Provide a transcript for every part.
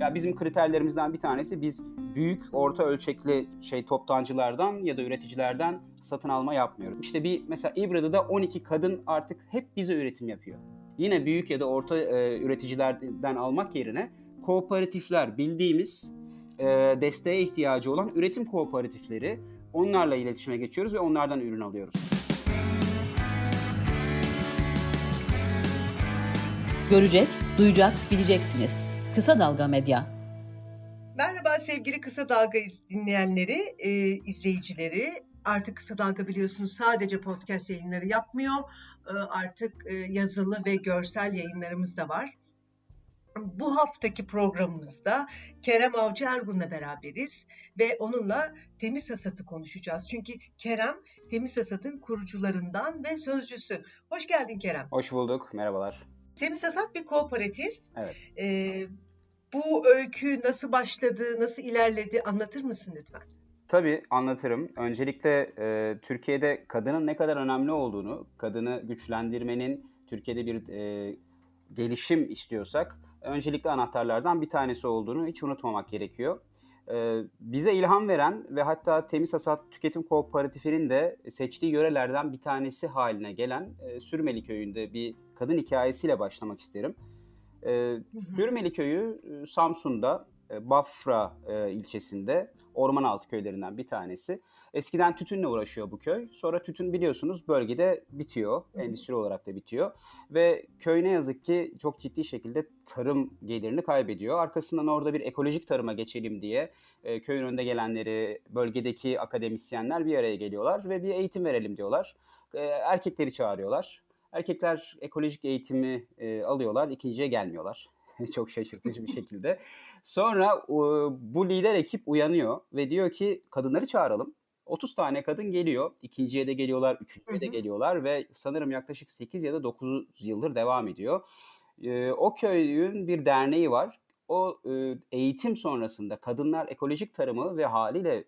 Ya bizim kriterlerimizden bir tanesi biz büyük, orta ölçekli şey toptancılardan ya da üreticilerden satın alma yapmıyoruz. İşte bir mesela İbra'da 12 kadın artık hep bize üretim yapıyor. Yine büyük ya da orta e, üreticilerden almak yerine kooperatifler bildiğimiz e, desteğe ihtiyacı olan üretim kooperatifleri onlarla iletişime geçiyoruz ve onlardan ürün alıyoruz. Görecek, duyacak, bileceksiniz. Kısa Dalga Medya. Merhaba sevgili Kısa Dalga dinleyenleri, e, izleyicileri. Artık Kısa Dalga biliyorsunuz sadece podcast yayınları yapmıyor. E, artık e, yazılı ve görsel yayınlarımız da var. Bu haftaki programımızda Kerem Avcı Ergun'la beraberiz ve onunla Temiz Hasat'ı konuşacağız. Çünkü Kerem Temiz Hasat'ın kurucularından ve sözcüsü. Hoş geldin Kerem. Hoş bulduk, merhabalar. Temiz Hasat bir kooperatif. Evet. Ee, bu öykü nasıl başladı, nasıl ilerledi anlatır mısın lütfen? Tabii anlatırım. Öncelikle e, Türkiye'de kadının ne kadar önemli olduğunu, kadını güçlendirmenin Türkiye'de bir e, gelişim istiyorsak öncelikle anahtarlardan bir tanesi olduğunu hiç unutmamak gerekiyor. E, bize ilham veren ve hatta Temiz Hasat Tüketim Kooperatifinin de seçtiği yörelerden bir tanesi haline gelen e, Sürmeli Köyü'nde bir kadın hikayesiyle başlamak isterim. E, Sürmeli Köyü Samsun'da e, Bafra e, ilçesinde Ormanaltı köylerinden bir tanesi. Eskiden tütünle uğraşıyor bu köy. Sonra tütün biliyorsunuz bölgede bitiyor. Endüstri olarak da bitiyor. Ve köy ne yazık ki çok ciddi şekilde tarım gelirini kaybediyor. Arkasından orada bir ekolojik tarıma geçelim diye e, köyün önünde gelenleri, bölgedeki akademisyenler bir araya geliyorlar ve bir eğitim verelim diyorlar. E, erkekleri çağırıyorlar. Erkekler ekolojik eğitimi e, alıyorlar, ikinciye gelmiyorlar. Çok şaşırtıcı bir şekilde. Sonra e, bu lider ekip uyanıyor ve diyor ki kadınları çağıralım. 30 tane kadın geliyor. İkinciye de geliyorlar, üçüncüye de geliyorlar ve sanırım yaklaşık 8 ya da 9 yıldır devam ediyor. E, o köyün bir derneği var. O e, eğitim sonrasında kadınlar ekolojik tarımı ve haliyle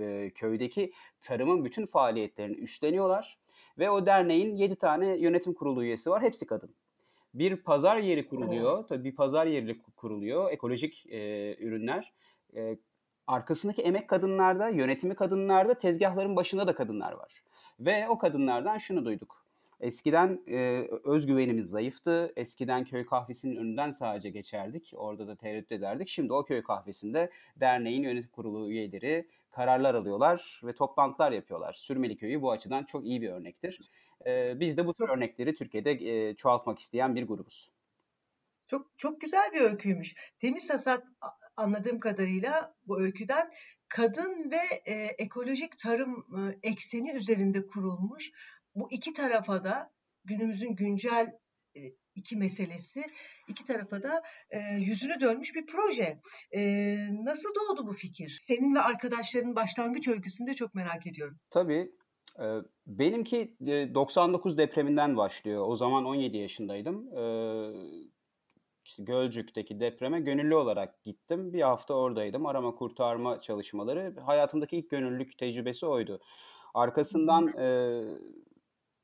e, köydeki tarımın bütün faaliyetlerini üstleniyorlar. Ve o derneğin 7 tane yönetim kurulu üyesi var. Hepsi kadın. Bir pazar yeri kuruluyor. Tabii bir pazar yeri kuruluyor. Ekolojik e, ürünler. E, arkasındaki emek kadınlarda, yönetimi kadınlarda, tezgahların başında da kadınlar var. Ve o kadınlardan şunu duyduk. Eskiden e, özgüvenimiz zayıftı. Eskiden köy kahvesinin önünden sadece geçerdik. Orada da tereddüt ederdik. Şimdi o köy kahvesinde derneğin yönetim kurulu üyeleri kararlar alıyorlar ve toplantılar yapıyorlar. Sürmeli Köyü bu açıdan çok iyi bir örnektir. E, biz de bu tür örnekleri Türkiye'de e, çoğaltmak isteyen bir grubuz. Çok çok güzel bir öyküymüş. Temiz Hasat anladığım kadarıyla bu öyküden kadın ve e, ekolojik tarım e, ekseni üzerinde kurulmuş. Bu iki tarafa da günümüzün güncel iki meselesi iki tarafa da e, yüzünü dönmüş bir proje. E, nasıl doğdu bu fikir? Senin ve arkadaşlarının başlangıç öyküsünü de çok merak ediyorum. Tabii. E, benimki 99 depreminden başlıyor. O zaman 17 yaşındaydım. E, işte Gölcük'teki depreme gönüllü olarak gittim. Bir hafta oradaydım. Arama kurtarma çalışmaları. Hayatımdaki ilk gönüllülük tecrübesi oydu. Arkasından e,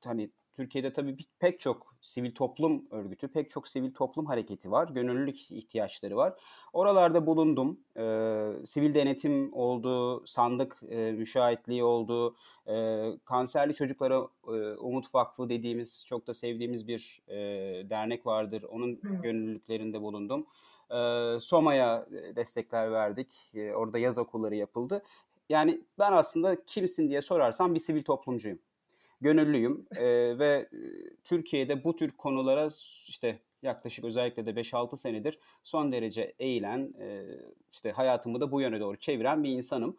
hani Türkiye'de tabii pek çok sivil toplum örgütü, pek çok sivil toplum hareketi var. Gönüllülük ihtiyaçları var. Oralarda bulundum. Ee, sivil denetim oldu, sandık e, müşahitliği oldu. E, kanserli çocuklara e, Umut Vakfı dediğimiz, çok da sevdiğimiz bir e, dernek vardır. Onun hmm. gönüllülüklerinde bulundum. E, Soma'ya destekler verdik. E, orada yaz okulları yapıldı. Yani ben aslında kimsin diye sorarsam bir sivil toplumcuyum gönüllüyüm e, ve Türkiye'de bu tür konulara işte yaklaşık özellikle de 5-6 senedir son derece eğilen, e, işte hayatımı da bu yöne doğru çeviren bir insanım.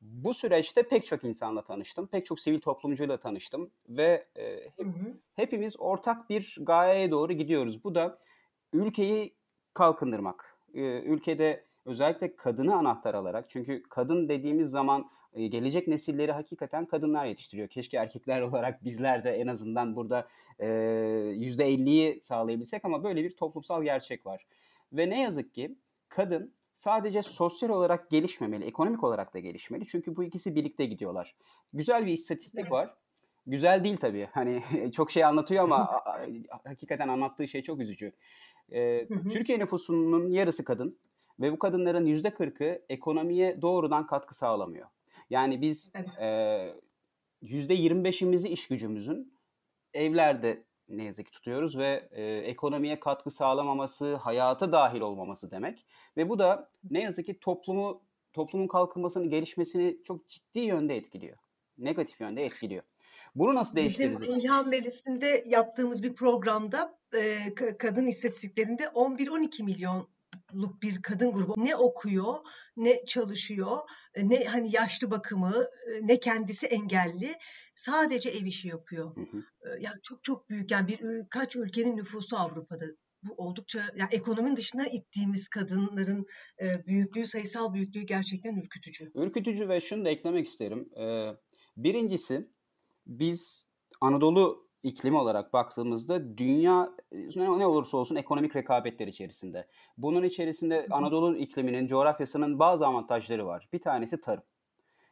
Bu süreçte pek çok insanla tanıştım, pek çok sivil toplumcuyla tanıştım ve e, hep, hepimiz ortak bir gayeye doğru gidiyoruz. Bu da ülkeyi kalkındırmak. E, ülkede özellikle kadını anahtar alarak çünkü kadın dediğimiz zaman gelecek nesilleri hakikaten kadınlar yetiştiriyor. Keşke erkekler olarak bizler de en azından burada %50'yi sağlayabilsek ama böyle bir toplumsal gerçek var. Ve ne yazık ki kadın sadece sosyal olarak gelişmemeli, ekonomik olarak da gelişmeli. Çünkü bu ikisi birlikte gidiyorlar. Güzel bir istatistik var. Güzel değil tabii. Hani çok şey anlatıyor ama hakikaten anlattığı şey çok üzücü. Ee, Türkiye nüfusunun yarısı kadın Ve bu kadınların %40'ı ekonomiye doğrudan katkı sağlamıyor. Yani biz evet. e, %25'imizi iş gücümüzün evlerde ne yazık ki tutuyoruz ve e, ekonomiye katkı sağlamaması, hayata dahil olmaması demek. Ve bu da ne yazık ki toplumu toplumun kalkınmasını, gelişmesini çok ciddi yönde etkiliyor. Negatif yönde etkiliyor. Bunu nasıl değiştiririz? Bizim İlhan Meclisi'nde yaptığımız bir programda e, kadın istatistiklerinde 11-12 milyon luk bir kadın grubu ne okuyor, ne çalışıyor, e, ne hani yaşlı bakımı, e, ne kendisi engelli, sadece ev işi yapıyor. Hı hı. E, ya çok çok büyük yani bir kaç ülkenin nüfusu Avrupa'da bu oldukça yani ekonominin dışına ittiğimiz kadınların büyüklüğü, sayısal büyüklüğü gerçekten ürkütücü. Ürkütücü ve şunu da eklemek isterim. Birincisi biz Anadolu iklimi olarak baktığımızda dünya ne olursa olsun ekonomik rekabetler içerisinde. Bunun içerisinde Anadolu ikliminin, coğrafyasının bazı avantajları var. Bir tanesi tarım.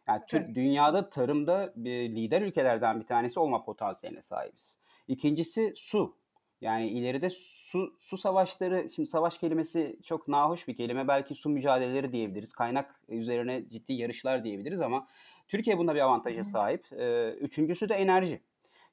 Yani tür, dünyada tarımda bir lider ülkelerden bir tanesi olma potansiyeline sahibiz. İkincisi su. Yani ileride su, su savaşları, şimdi savaş kelimesi çok nahoş bir kelime. Belki su mücadeleleri diyebiliriz. Kaynak üzerine ciddi yarışlar diyebiliriz ama Türkiye bunda bir avantaja sahip. Üçüncüsü de enerji.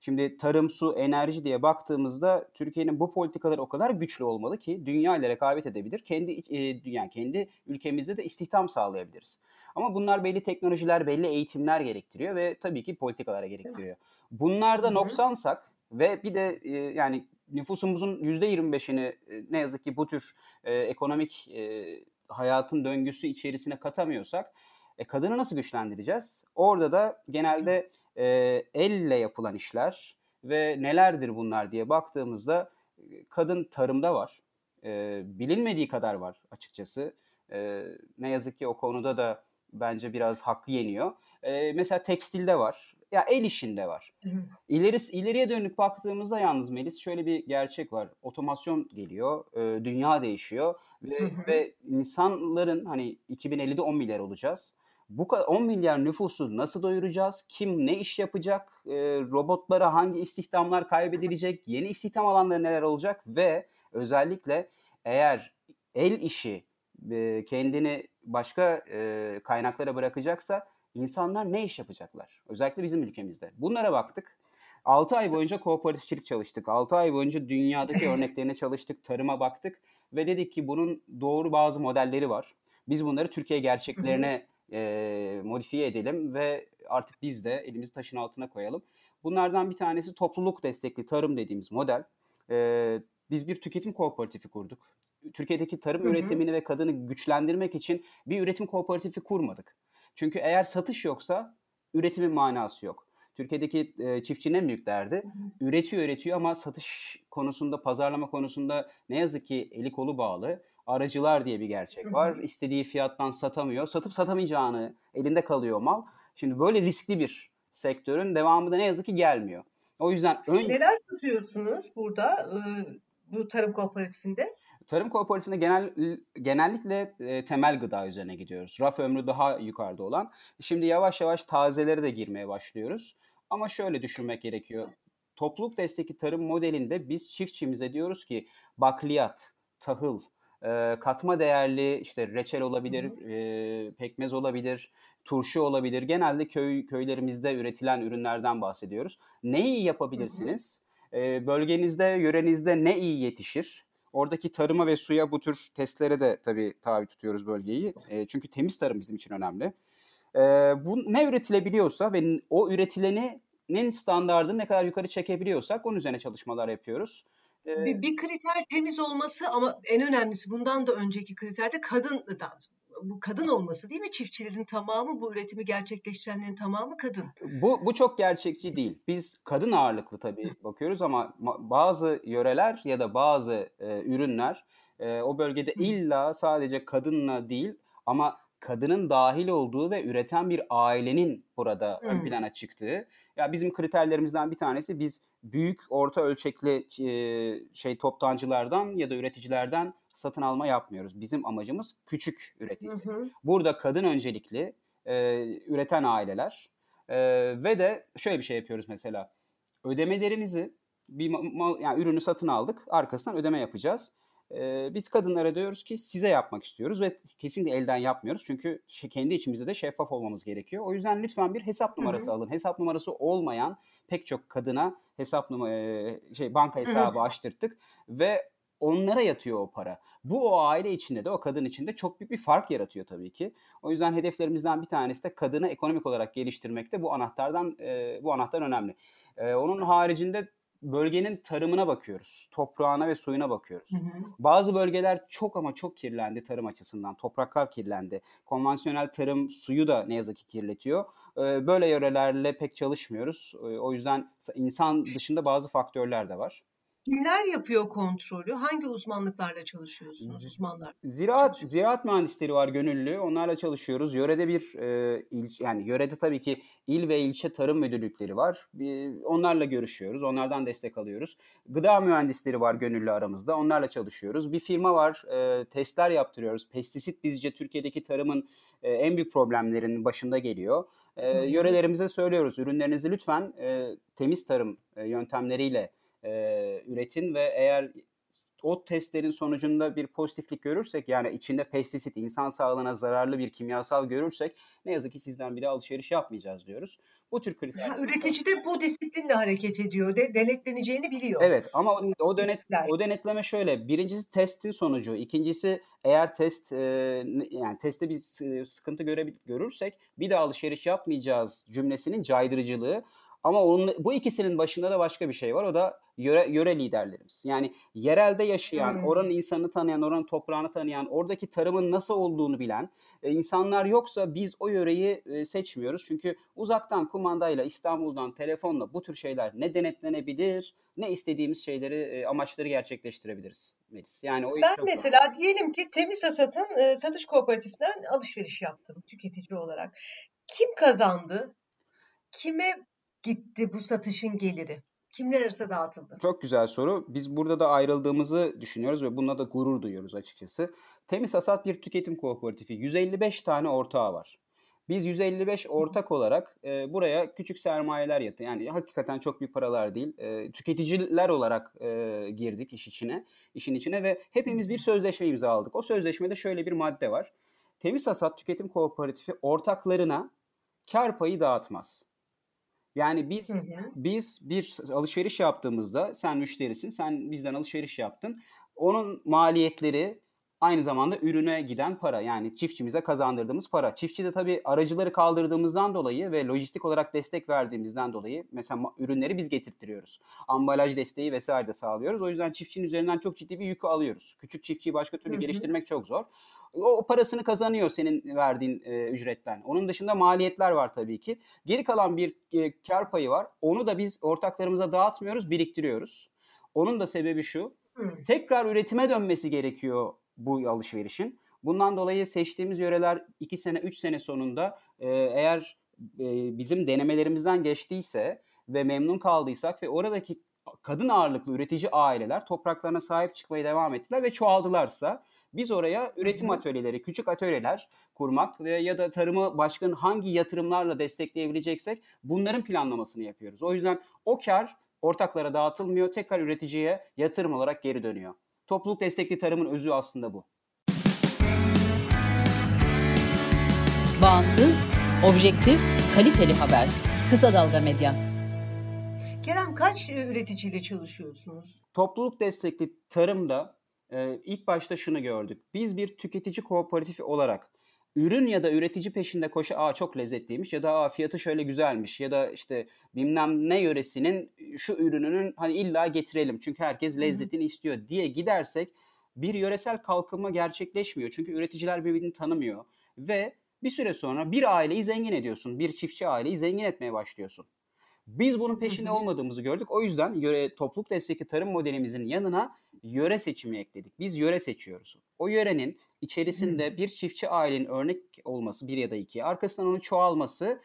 Şimdi tarım, su, enerji diye baktığımızda Türkiye'nin bu politikaları o kadar güçlü olmalı ki dünya ile rekabet edebilir. Kendi e, yani kendi ülkemizde de istihdam sağlayabiliriz. Ama bunlar belli teknolojiler, belli eğitimler gerektiriyor ve tabii ki politikalara gerektiriyor. Bunlarda noksansak ve bir de e, yani nüfusumuzun %25'ini e, ne yazık ki bu tür e, ekonomik e, hayatın döngüsü içerisine katamıyorsak e, kadını nasıl güçlendireceğiz? Orada da genelde e, elle yapılan işler ve nelerdir bunlar diye baktığımızda kadın tarımda var. E, bilinmediği kadar var açıkçası. E, ne yazık ki o konuda da bence biraz hakkı yeniyor. E, mesela tekstilde var. Ya el işinde var. İleri, ileriye dönük baktığımızda yalnız Melis şöyle bir gerçek var. Otomasyon geliyor, e, dünya değişiyor ve, ve insanların hani 2050'de 10 milyar olacağız bu 10 milyar nüfusu nasıl doyuracağız? Kim ne iş yapacak? E, robotlara hangi istihdamlar kaybedilecek? Yeni istihdam alanları neler olacak? Ve özellikle eğer el işi e, kendini başka e, kaynaklara bırakacaksa insanlar ne iş yapacaklar? Özellikle bizim ülkemizde. Bunlara baktık. 6 ay boyunca kooperatifçilik çalıştık. 6 ay boyunca dünyadaki örneklerine çalıştık, tarıma baktık ve dedik ki bunun doğru bazı modelleri var. Biz bunları Türkiye gerçeklerine e, modifiye edelim ve artık biz de elimizi taşın altına koyalım. Bunlardan bir tanesi topluluk destekli tarım dediğimiz model. E, biz bir tüketim kooperatifi kurduk. Türkiye'deki tarım hı hı. üretimini ve kadını güçlendirmek için bir üretim kooperatifi kurmadık. Çünkü eğer satış yoksa üretimin manası yok. Türkiye'deki e, çiftçinin en büyük derdi üretiyor üretiyor ama satış konusunda, pazarlama konusunda ne yazık ki eli kolu bağlı aracılar diye bir gerçek var. İstediği fiyattan satamıyor. Satıp satamayacağını elinde kalıyor mal. Şimdi böyle riskli bir sektörün devamı da ne yazık ki gelmiyor. O yüzden ön... Neler tutuyorsunuz burada bu tarım kooperatifinde? Tarım kooperatifinde genel genellikle e, temel gıda üzerine gidiyoruz. Raf ömrü daha yukarıda olan. Şimdi yavaş yavaş tazeleri de girmeye başlıyoruz. Ama şöyle düşünmek gerekiyor. Topluluk destekli tarım modelinde biz çiftçimize diyoruz ki bakliyat, tahıl, e, katma değerli işte reçel olabilir, e, pekmez olabilir, turşu olabilir. Genelde köy köylerimizde üretilen ürünlerden bahsediyoruz. Ne iyi yapabilirsiniz? E, bölgenizde, yörenizde ne iyi yetişir? Oradaki tarıma ve suya bu tür testlere de tabii tabi tutuyoruz bölgeyi. E, çünkü temiz tarım bizim için önemli. E, bu ne üretilebiliyorsa ve o üretilenin standartını ne kadar yukarı çekebiliyorsak onun üzerine çalışmalar yapıyoruz. Bir, bir kriter temiz olması ama en önemlisi bundan da önceki kriterde kadın da bu kadın olması değil mi? Çiftçilerin tamamı, bu üretimi gerçekleştirenlerin tamamı kadın. Bu, bu çok gerçekçi değil. Biz kadın ağırlıklı tabii bakıyoruz ama bazı yöreler ya da bazı e, ürünler e, o bölgede illa sadece kadınla değil ama kadının dahil olduğu ve üreten bir ailenin burada hmm. ön plana çıktığı. Ya bizim kriterlerimizden bir tanesi biz büyük orta ölçekli e, şey toptancılardan ya da üreticilerden satın alma yapmıyoruz. Bizim amacımız küçük üretici. Hı Burada kadın öncelikli e, üreten aileler e, ve de şöyle bir şey yapıyoruz mesela. Ödemelerimizi bir mal, yani ürünü satın aldık arkasından ödeme yapacağız. E, biz kadınlara diyoruz ki size yapmak istiyoruz ve kesinlikle elden yapmıyoruz. Çünkü kendi içimizde de şeffaf olmamız gerekiyor. O yüzden lütfen bir hesap numarası Hı-hı. alın. Hesap numarası olmayan pek çok kadına hesap numara şey banka hesabı Hı-hı. açtırttık ve onlara yatıyor o para. Bu o aile içinde de o kadın içinde çok büyük bir fark yaratıyor tabii ki. O yüzden hedeflerimizden bir tanesi de kadını ekonomik olarak geliştirmekte bu anahtardan e, bu anahtar önemli. E, onun haricinde bölgenin tarımına bakıyoruz. Toprağına ve suyuna bakıyoruz. Hı hı. Bazı bölgeler çok ama çok kirlendi tarım açısından. Topraklar kirlendi. Konvansiyonel tarım suyu da ne yazık ki kirletiyor. Böyle yörelerle pek çalışmıyoruz. O yüzden insan dışında bazı faktörler de var. Kimler yapıyor kontrolü? Hangi uzmanlıklarla çalışıyorsunuz uzmanlar? Ziraat ziraat mühendisleri var gönüllü. Onlarla çalışıyoruz. Yörede bir e, il, yani yörede tabii ki il ve ilçe tarım müdürlükleri var. Bir, onlarla görüşüyoruz. Onlardan destek alıyoruz. Gıda mühendisleri var gönüllü aramızda. Onlarla çalışıyoruz. Bir firma var. E, testler yaptırıyoruz. Pestisit bizce Türkiye'deki tarımın e, en büyük problemlerinin başında geliyor. E, yörelerimize söylüyoruz. Ürünlerinizi lütfen e, temiz tarım e, yöntemleriyle e, üretin ve eğer o testlerin sonucunda bir pozitiflik görürsek yani içinde pestisit, insan sağlığına zararlı bir kimyasal görürsek ne yazık ki sizden bir de alışveriş yapmayacağız diyoruz. Bu tür kriter. Ha, üretici de bu disiplinle hareket ediyor. De, denetleneceğini biliyor. Evet ama o denet o denetleme şöyle. Birincisi testin sonucu. ikincisi eğer test e, yani testte bir sıkıntı göre, görürsek bir de alışveriş yapmayacağız cümlesinin caydırıcılığı. Ama onun, bu ikisinin başında da başka bir şey var. O da yöre, yöre liderlerimiz. Yani yerelde yaşayan, hmm. oranın insanını tanıyan, oranın toprağını tanıyan, oradaki tarımın nasıl olduğunu bilen e, insanlar yoksa biz o yöreyi e, seçmiyoruz. Çünkü uzaktan kumandayla, İstanbul'dan, telefonla bu tür şeyler ne denetlenebilir ne istediğimiz şeyleri, e, amaçları gerçekleştirebiliriz. Melis. Yani o ben mesela zor. diyelim ki Temiz Hasat'ın e, satış kooperatifinden alışveriş yaptım tüketici olarak. Kim kazandı? Kime gitti bu satışın geliri? Kimler arasında dağıtıldı? Çok güzel soru. Biz burada da ayrıldığımızı düşünüyoruz ve bununla da gurur duyuyoruz açıkçası. Temiz Hasat bir tüketim kooperatifi. 155 tane ortağı var. Biz 155 ortak olarak e, buraya küçük sermayeler yatı. Yani hakikaten çok büyük paralar değil. E, tüketiciler olarak e, girdik iş içine, işin içine ve hepimiz bir sözleşme imzaladık. O sözleşmede şöyle bir madde var. Temiz Hasat Tüketim Kooperatifi ortaklarına kar payı dağıtmaz. Yani biz hı hı. biz bir alışveriş yaptığımızda sen müşterisin, sen bizden alışveriş yaptın. Onun maliyetleri aynı zamanda ürüne giden para yani çiftçimize kazandırdığımız para. Çiftçi de tabii aracıları kaldırdığımızdan dolayı ve lojistik olarak destek verdiğimizden dolayı mesela ürünleri biz getirtiyoruz. Ambalaj desteği vesaire de sağlıyoruz. O yüzden çiftçinin üzerinden çok ciddi bir yükü alıyoruz. Küçük çiftçiyi başka türlü hı hı. geliştirmek çok zor. O, parasını kazanıyor senin verdiğin e, ücretten. Onun dışında maliyetler var tabii ki. Geri kalan bir e, kar payı var. Onu da biz ortaklarımıza dağıtmıyoruz, biriktiriyoruz. Onun da sebebi şu. Tekrar üretime dönmesi gerekiyor bu alışverişin. Bundan dolayı seçtiğimiz yöreler 2 sene 3 sene sonunda e, eğer e, bizim denemelerimizden geçtiyse ve memnun kaldıysak ve oradaki kadın ağırlıklı üretici aileler topraklarına sahip çıkmaya devam ettiler ve çoğaldılarsa biz oraya üretim atölyeleri, küçük atölyeler kurmak ve ya da tarımı başkanın hangi yatırımlarla destekleyebileceksek bunların planlamasını yapıyoruz. O yüzden o kar ortaklara dağıtılmıyor, tekrar üreticiye yatırım olarak geri dönüyor. Topluluk destekli tarımın özü aslında bu. Bağımsız, objektif, kaliteli haber. Kısa Dalga Medya. Kerem kaç e, üreticiyle çalışıyorsunuz? Topluluk destekli tarımda e, ilk başta şunu gördük. Biz bir tüketici kooperatifi olarak ürün ya da üretici peşinde koşa aa çok lezzetliymiş ya da aa fiyatı şöyle güzelmiş ya da işte bilmem ne yöresinin şu ürününün hani illa getirelim çünkü herkes lezzetini istiyor diye gidersek bir yöresel kalkınma gerçekleşmiyor. Çünkü üreticiler birbirini tanımıyor ve bir süre sonra bir aileyi zengin ediyorsun. Bir çiftçi aileyi zengin etmeye başlıyorsun. Biz bunun peşinde olmadığımızı gördük. O yüzden yöre, topluluk destekli tarım modelimizin yanına yöre seçimi ekledik. Biz yöre seçiyoruz. O yörenin içerisinde bir çiftçi ailenin örnek olması bir ya da iki, arkasından onu çoğalması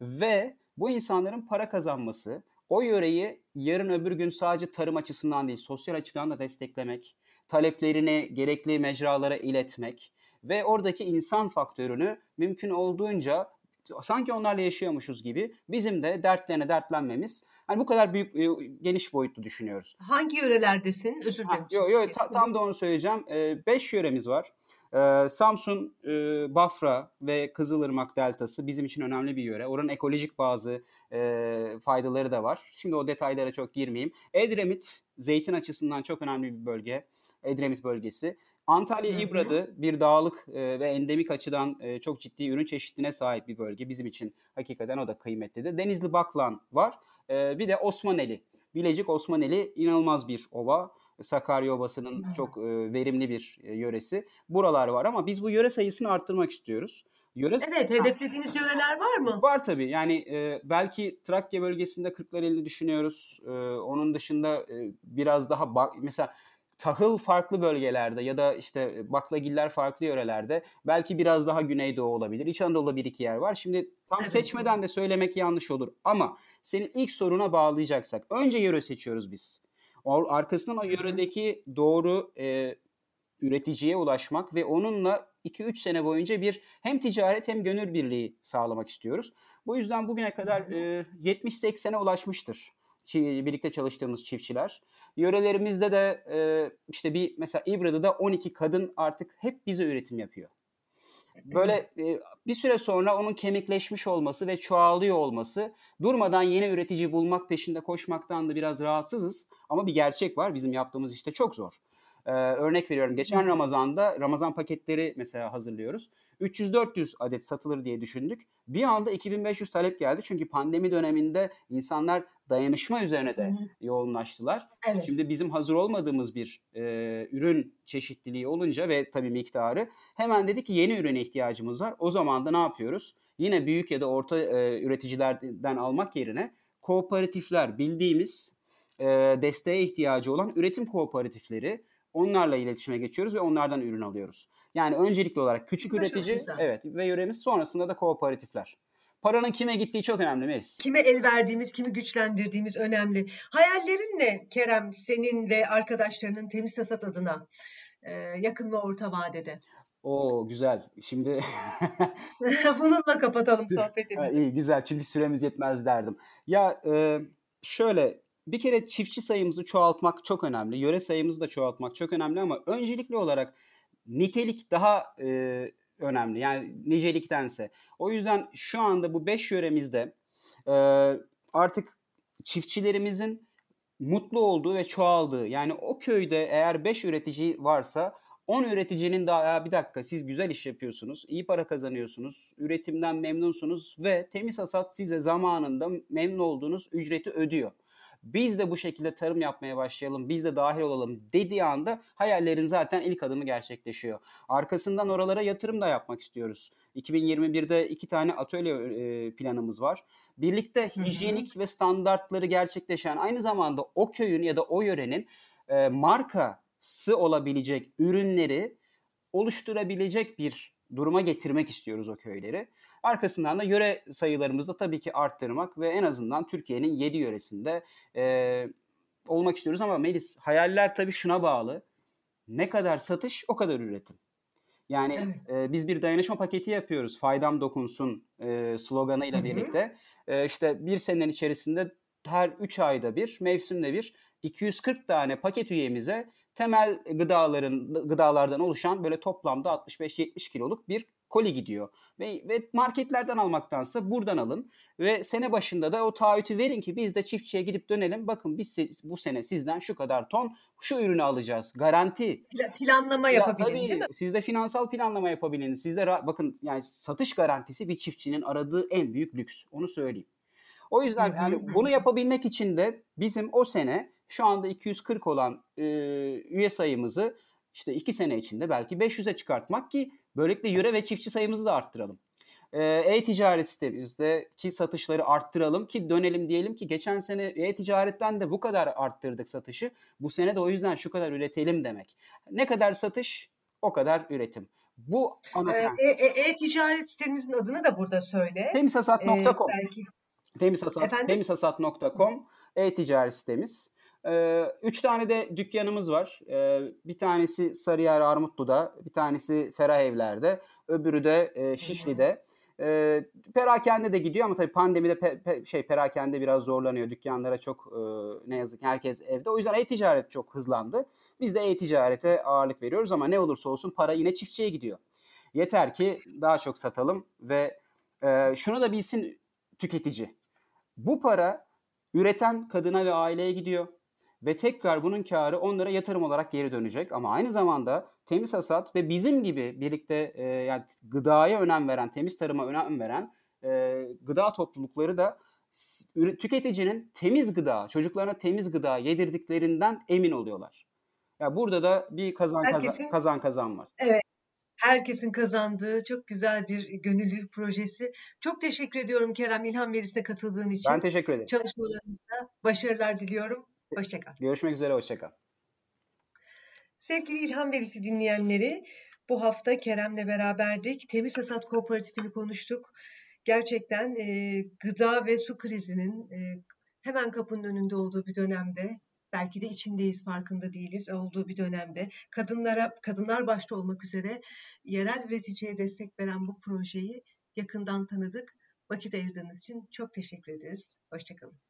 ve bu insanların para kazanması, o yöreyi yarın öbür gün sadece tarım açısından değil, sosyal açıdan da desteklemek, taleplerini gerekli mecralara iletmek ve oradaki insan faktörünü mümkün olduğunca sanki onlarla yaşıyormuşuz gibi bizim de dertlerine dertlenmemiz Hani bu kadar büyük e, geniş boyutlu düşünüyoruz. Hangi yörelerdesin? Özür dilerim. Yok yok ta, tam da onu söyleyeceğim. E, beş yöremiz var. E, Samsun, e, Bafra ve Kızılırmak Deltası bizim için önemli bir yöre. Oranın ekolojik bazı e, faydaları da var. Şimdi o detaylara çok girmeyeyim. Edremit zeytin açısından çok önemli bir bölge. Edremit bölgesi. Antalya İbradı bir dağlık e, ve endemik açıdan e, çok ciddi ürün çeşitliliğine sahip bir bölge. Bizim için hakikaten o da kıymetlidir. Denizli Baklan var. E, bir de Osmaneli. Bilecik Osmaneli inanılmaz bir ova. Sakarya Ovası'nın hmm. çok e, verimli bir e, yöresi. Buralar var ama biz bu yöre sayısını arttırmak istiyoruz. Yöre... Evet, hedeflediğiniz yöreler var mı? Var tabii. Yani e, belki Trakya bölgesinde Kırklareli'ni düşünüyoruz. E, onun dışında e, biraz daha bak mesela tahıl farklı bölgelerde ya da işte baklagiller farklı yörelerde belki biraz daha güneydoğu olabilir. İç Anadolu'da bir iki yer var. Şimdi tam evet. seçmeden de söylemek yanlış olur ama senin ilk soruna bağlayacaksak önce yöre seçiyoruz biz. Arkasından o yöredeki doğru e, üreticiye ulaşmak ve onunla 2-3 sene boyunca bir hem ticaret hem gönül birliği sağlamak istiyoruz. Bu yüzden bugüne kadar e, 70-80'e ulaşmıştır birlikte çalıştığımız çiftçiler. Yörelerimizde de e, işte bir mesela İbradı'da 12 kadın artık hep bize üretim yapıyor. Böyle e, bir süre sonra onun kemikleşmiş olması ve çoğalıyor olması durmadan yeni üretici bulmak peşinde koşmaktan da biraz rahatsızız. Ama bir gerçek var bizim yaptığımız işte çok zor. Ee, örnek veriyorum geçen Ramazan'da Ramazan paketleri mesela hazırlıyoruz. 300-400 adet satılır diye düşündük. Bir anda 2500 talep geldi çünkü pandemi döneminde insanlar dayanışma üzerine de yoğunlaştılar. Evet. Şimdi bizim hazır olmadığımız bir e, ürün çeşitliliği olunca ve tabii miktarı hemen dedik ki yeni ürüne ihtiyacımız var. O zaman da ne yapıyoruz? Yine büyük ya da orta e, üreticilerden almak yerine kooperatifler bildiğimiz e, desteğe ihtiyacı olan üretim kooperatifleri onlarla iletişime geçiyoruz ve onlardan ürün alıyoruz. Yani öncelikli olarak küçük Güzel, üretici evet ve yöremiz sonrasında da kooperatifler. Paranın kime gittiği çok önemli Melis. Kime el verdiğimiz, kimi güçlendirdiğimiz önemli. Hayallerin ne Kerem senin ve arkadaşlarının temiz hasat adına e, yakın ve orta vadede? Oo güzel. Şimdi bununla kapatalım sohbetimizi. İyi güzel çünkü süremiz yetmez derdim. Ya e, şöyle bir kere çiftçi sayımızı çoğaltmak çok önemli. Yöre sayımızı da çoğaltmak çok önemli ama öncelikli olarak nitelik daha e, önemli. Yani niceliktense. O yüzden şu anda bu 5 yöremizde e, artık çiftçilerimizin mutlu olduğu ve çoğaldığı yani o köyde eğer 5 üretici varsa 10 üreticinin daha bir dakika siz güzel iş yapıyorsunuz, iyi para kazanıyorsunuz, üretimden memnunsunuz ve temiz hasat size zamanında memnun olduğunuz ücreti ödüyor biz de bu şekilde tarım yapmaya başlayalım, biz de dahil olalım dediği anda hayallerin zaten ilk adımı gerçekleşiyor. Arkasından oralara yatırım da yapmak istiyoruz. 2021'de iki tane atölye e, planımız var. Birlikte hijyenik ve standartları gerçekleşen aynı zamanda o köyün ya da o yörenin e, markası olabilecek ürünleri oluşturabilecek bir duruma getirmek istiyoruz o köyleri. Arkasından da yöre sayılarımızı da tabii ki arttırmak ve en azından Türkiye'nin 7 yöresinde e, olmak istiyoruz. Ama Melis hayaller tabii şuna bağlı. Ne kadar satış o kadar üretim. Yani evet. e, biz bir dayanışma paketi yapıyoruz. Faydam dokunsun e, sloganıyla Hı-hı. birlikte. E, işte bir senenin içerisinde her 3 ayda bir, mevsimde bir 240 tane paket üyemize temel gıdaların gıdalardan oluşan böyle toplamda 65-70 kiloluk bir koli gidiyor. Ve, ve marketlerden almaktansa buradan alın. Ve sene başında da o taahhütü verin ki biz de çiftçiye gidip dönelim. Bakın biz bu sene sizden şu kadar ton şu ürünü alacağız. Garanti. Planlama yapabilin ya, tabii, değil mi? Siz de finansal planlama yapabilin. Siz de bakın yani satış garantisi bir çiftçinin aradığı en büyük lüks. Onu söyleyeyim. O yüzden yani bunu yapabilmek için de bizim o sene şu anda 240 olan e, üye sayımızı işte 2 sene içinde belki 500'e çıkartmak ki böylelikle yöre ve çiftçi sayımızı da arttıralım. E, e-ticaret sitemizdeki satışları arttıralım ki dönelim diyelim ki geçen sene e-ticaretten de bu kadar arttırdık satışı. Bu sene de o yüzden şu kadar üretelim demek. Ne kadar satış o kadar üretim. Bu ana e, e, e-ticaret sitenizin adını da burada söyle. Temizhasat.com ee. Temizhasat, temizhasat.com e-ticaret sitemiz. Ee, üç tane de dükkanımız var. Ee, bir tanesi Sarıyer Armutlu'da, bir tanesi Ferah Evler'de, öbürü de e, Şişli'de. E, perakende de gidiyor ama tabii pandemide pe, pe, şey perakende biraz zorlanıyor. Dükkanlara çok e, ne yazık ki herkes evde. O yüzden e-ticaret çok hızlandı. Biz de e-ticarete ağırlık veriyoruz ama ne olursa olsun para yine çiftçiye gidiyor. Yeter ki daha çok satalım ve e, şunu da bilsin tüketici. Bu para üreten kadına ve aileye gidiyor ve tekrar bunun karı onlara yatırım olarak geri dönecek. Ama aynı zamanda temiz hasat ve bizim gibi birlikte e, yani gıdaya önem veren, temiz tarıma önem veren e, gıda toplulukları da tüketicinin temiz gıda, çocuklarına temiz gıda yedirdiklerinden emin oluyorlar. Ya yani burada da bir kazan Herkesin, kazan, kazan kazan var. Evet. Herkesin kazandığı çok güzel bir gönüllülük projesi. Çok teşekkür ediyorum Kerem İlhan Veris'e katıldığın için. Ben teşekkür ederim. Çalışmalarınızda başarılar diliyorum. Hoşçakal. Görüşmek üzere, hoşçakal. Sevgili İlhan Verisi dinleyenleri, bu hafta Kerem'le beraberdik. Temiz Hasat Kooperatifini konuştuk. Gerçekten e, gıda ve su krizinin e, hemen kapının önünde olduğu bir dönemde belki de içindeyiz farkında değiliz olduğu bir dönemde kadınlara kadınlar başta olmak üzere yerel üreticiye destek veren bu projeyi yakından tanıdık. Vakit ayırdığınız için çok teşekkür ederiz. Hoşçakalın.